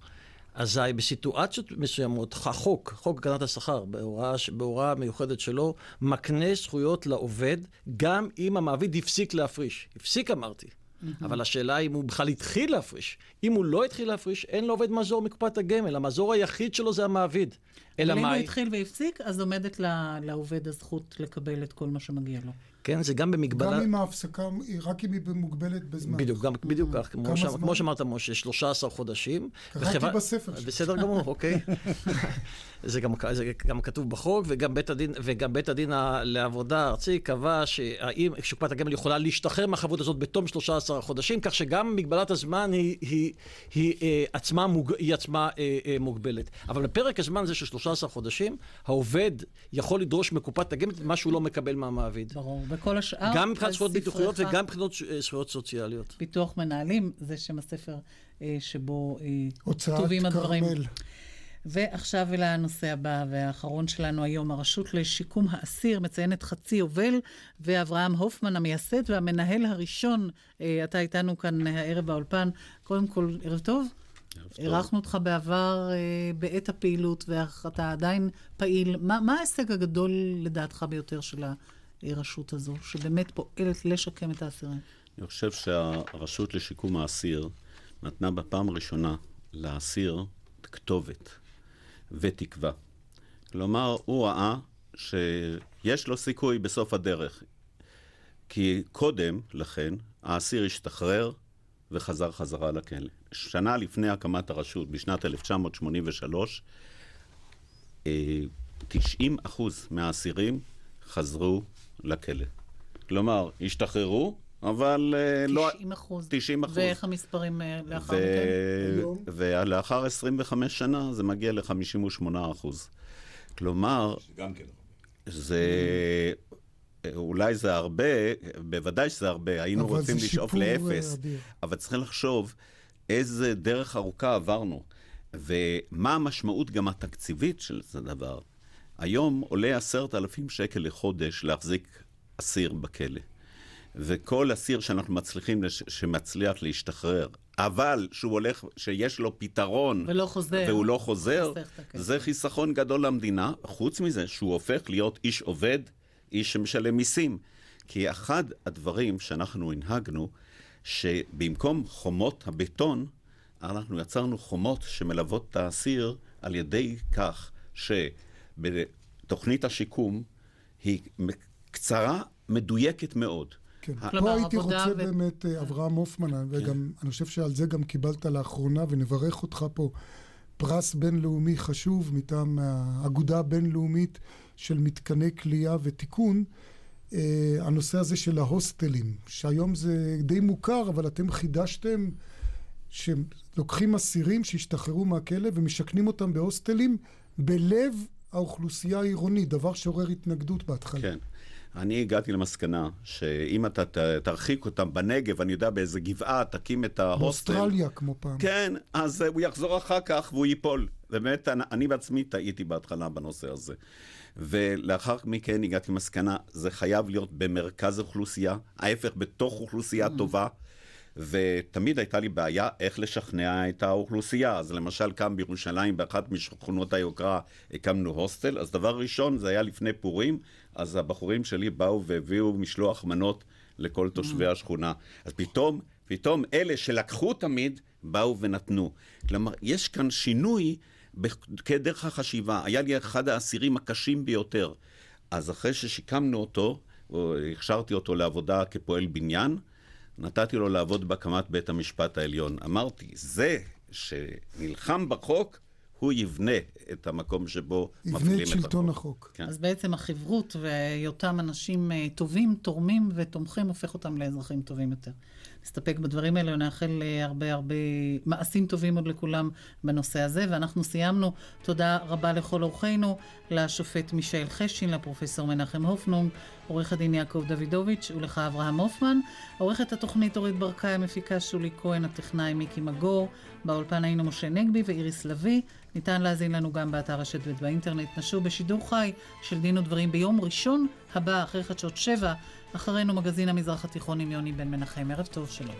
S6: אזי בסיטואציות מסוימות, החוק, חוק הגנת השכר, בהוראה, בהוראה מיוחדת שלו, מקנה זכויות לעובד, גם אם המעביד הפסיק להפריש. הפסיק אמרתי. אבל השאלה אם הוא בכלל התחיל להפריש. אם הוא לא התחיל להפריש, אין לעובד מזור מקופת הגמל. המזור היחיד שלו זה המעביד. אלא
S2: אבל אם הוא? התחיל והפסיק, אז עומדת לעובד הזכות לקבל את כל מה שמגיע לו.
S6: כן, זה גם במגבלה...
S3: גם אם ההפסקה, היא- רק אם היא מוגבלת בזמן.
S6: בדיוק, גם, בדיוק כך, כמו, ש... כמו שאמרת, משה, 13 חודשים.
S3: קראתי בספר שלך.
S6: בסדר גמור, אוקיי. זה, גם, זה גם כתוב בחוק, וגם בית הדין, וגם בית הדין ה- לעבודה הארצי קבע שהאם שקופת הגמל יכולה להשתחרר מהחבות הזאת בתום 13 חודשים, כך שגם מגבלת הזמן היא, היא, היא, היא, אה, עצמה, מוג... היא עצמה אה, אה, מוגבלת. אבל בפרק הזמן הזה של 13 חודשים, העובד יכול לדרוש מקופת הגמל מה שהוא לא מקבל מהמעביד.
S2: ברור. וכל השאר...
S6: גם מבחינת זכויות ביטוחיות וגם מבחינת אה, זכויות סוציאליות.
S2: ביטוח מנהלים, זה שם הספר אה, שבו אה, כתובים הדברים.
S3: כרמל.
S2: ועכשיו אל הנושא הבא והאחרון שלנו היום, הרשות לשיקום האסיר מציינת חצי יובל, ואברהם הופמן, המייסד והמנהל הראשון, אה, אתה איתנו כאן הערב באולפן. קודם כל, ערב טוב. אירחנו אותך בעבר אה, בעת הפעילות, ואתה עדיין פעיל. מה, מה ההישג הגדול לדעתך ביותר של הרשות הזו, שבאמת פועלת לשקם את האסירים?
S7: אני חושב שהרשות לשיקום האסיר נתנה בפעם הראשונה לאסיר כתובת ותקווה. כלומר, הוא ראה שיש לו סיכוי בסוף הדרך. כי קודם לכן, האסיר השתחרר וחזר חזרה לכלא. שנה לפני הקמת הרשות, בשנת 1983, אה, 90 אחוז מהאסירים חזרו לכלא. כלומר, השתחררו, אבל אה, לא...
S2: 90 אחוז.
S7: 90 אחוז.
S2: ואיך המספרים אה, לאחר
S7: ו...
S2: מכן?
S7: ולאחר 25 שנה זה מגיע ל-58 אחוז. כלומר,
S4: גם כן.
S7: זה... אולי זה הרבה, בוודאי שזה הרבה, היינו רוצים לשאוף
S3: אה,
S7: לאפס,
S3: אדיר.
S7: אבל צריכים לחשוב איזה דרך ארוכה עברנו, ומה המשמעות גם התקציבית של זה דבר. היום עולה עשרת אלפים שקל לחודש להחזיק אסיר בכלא. וכל אסיר שאנחנו מצליחים, לש... שמצליח להשתחרר, אבל שהוא הולך, שיש לו פתרון,
S2: ולא חוזר.
S7: והוא לא חוזר. זה חיסכון גדול למדינה, חוץ מזה שהוא הופך להיות איש עובד, איש שמשלם מיסים. כי אחד הדברים שאנחנו הנהגנו, שבמקום חומות הבטון, אנחנו יצרנו חומות שמלוות את האסיר על ידי כך שבתוכנית השיקום היא קצרה, מדויקת מאוד.
S3: כן. פה הייתי רוצה
S2: ו-
S3: באמת, אה, אברהם הופמן, וגם, אני חושב שעל זה גם קיבלת לאחרונה, ונברך אותך פה פרס בינלאומי חשוב מטעם האגודה הבינלאומית של מתקני כליאה ותיקון. אה, הנושא הזה של ההוסטלים, שהיום זה די מוכר, אבל אתם חידשתם שלוקחים אסירים שהשתחררו מהכלא ומשכנים אותם בהוסטלים בלב האוכלוסייה העירונית, דבר שעורר התנגדות בהתחלה.
S7: כן. אני הגעתי למסקנה שאם אתה ת- תרחיק אותם בנגב, אני יודע, באיזה גבעה, תקים את ההוסטל.
S3: באוסטרליה כמו פעם.
S7: כן, אז אה, הוא יחזור אחר כך והוא ייפול. באמת, אני, אני בעצמי טעיתי בהתחלה בנושא הזה. ולאחר מכן הגעתי למסקנה, זה חייב להיות במרכז אוכלוסייה, ההפך, בתוך אוכלוסייה טובה. ותמיד הייתה לי בעיה איך לשכנע את האוכלוסייה. אז למשל, כאן בירושלים, באחת משכונות היוקרה, הקמנו הוסטל. אז דבר ראשון, זה היה לפני פורים, אז הבחורים שלי באו והביאו משלוח מנות לכל תושבי השכונה. אז פתאום, פתאום אלה שלקחו תמיד, באו ונתנו. כלומר, יש כאן שינוי כדרך החשיבה. היה לי אחד האסירים הקשים ביותר. אז אחרי ששיקמנו אותו, או הכשרתי אותו לעבודה כפועל בניין, נתתי לו לעבוד בהקמת בית המשפט העליון. אמרתי, זה שנלחם בחוק, הוא יבנה את המקום שבו
S3: יבנה
S7: מפעילים
S3: את
S7: את
S3: שלטון
S7: החוק.
S3: החוק.
S7: כן.
S2: אז בעצם החברות והיותם אנשים אה, טובים, תורמים ותומכים, הופך אותם לאזרחים טובים יותר. נסתפק בדברים האלה ונאחל אה, הרבה הרבה מעשים טובים עוד לכולם בנושא הזה. ואנחנו סיימנו. תודה רבה לכל אורחינו, לשופט מישאל חשין, לפרופסור מנחם הופנונג, עורך הדין יעקב דוידוביץ' ולך אברהם הופמן. עורכת התוכנית אורית ברקאי, המפיקה שולי כהן, הטכנאי מיקי מגור. באולפן היינו משה נגבי ואיריס לביא. ניתן להזין לנו גם באתר רשת ב' באינטרנט. נשוב בשידור חי של דין ודברים ביום ראשון הבא, אחרי חדשות שבע, אחרינו מגזין המזרח התיכון עם יוני בן מנחם. ערב טוב, שלום.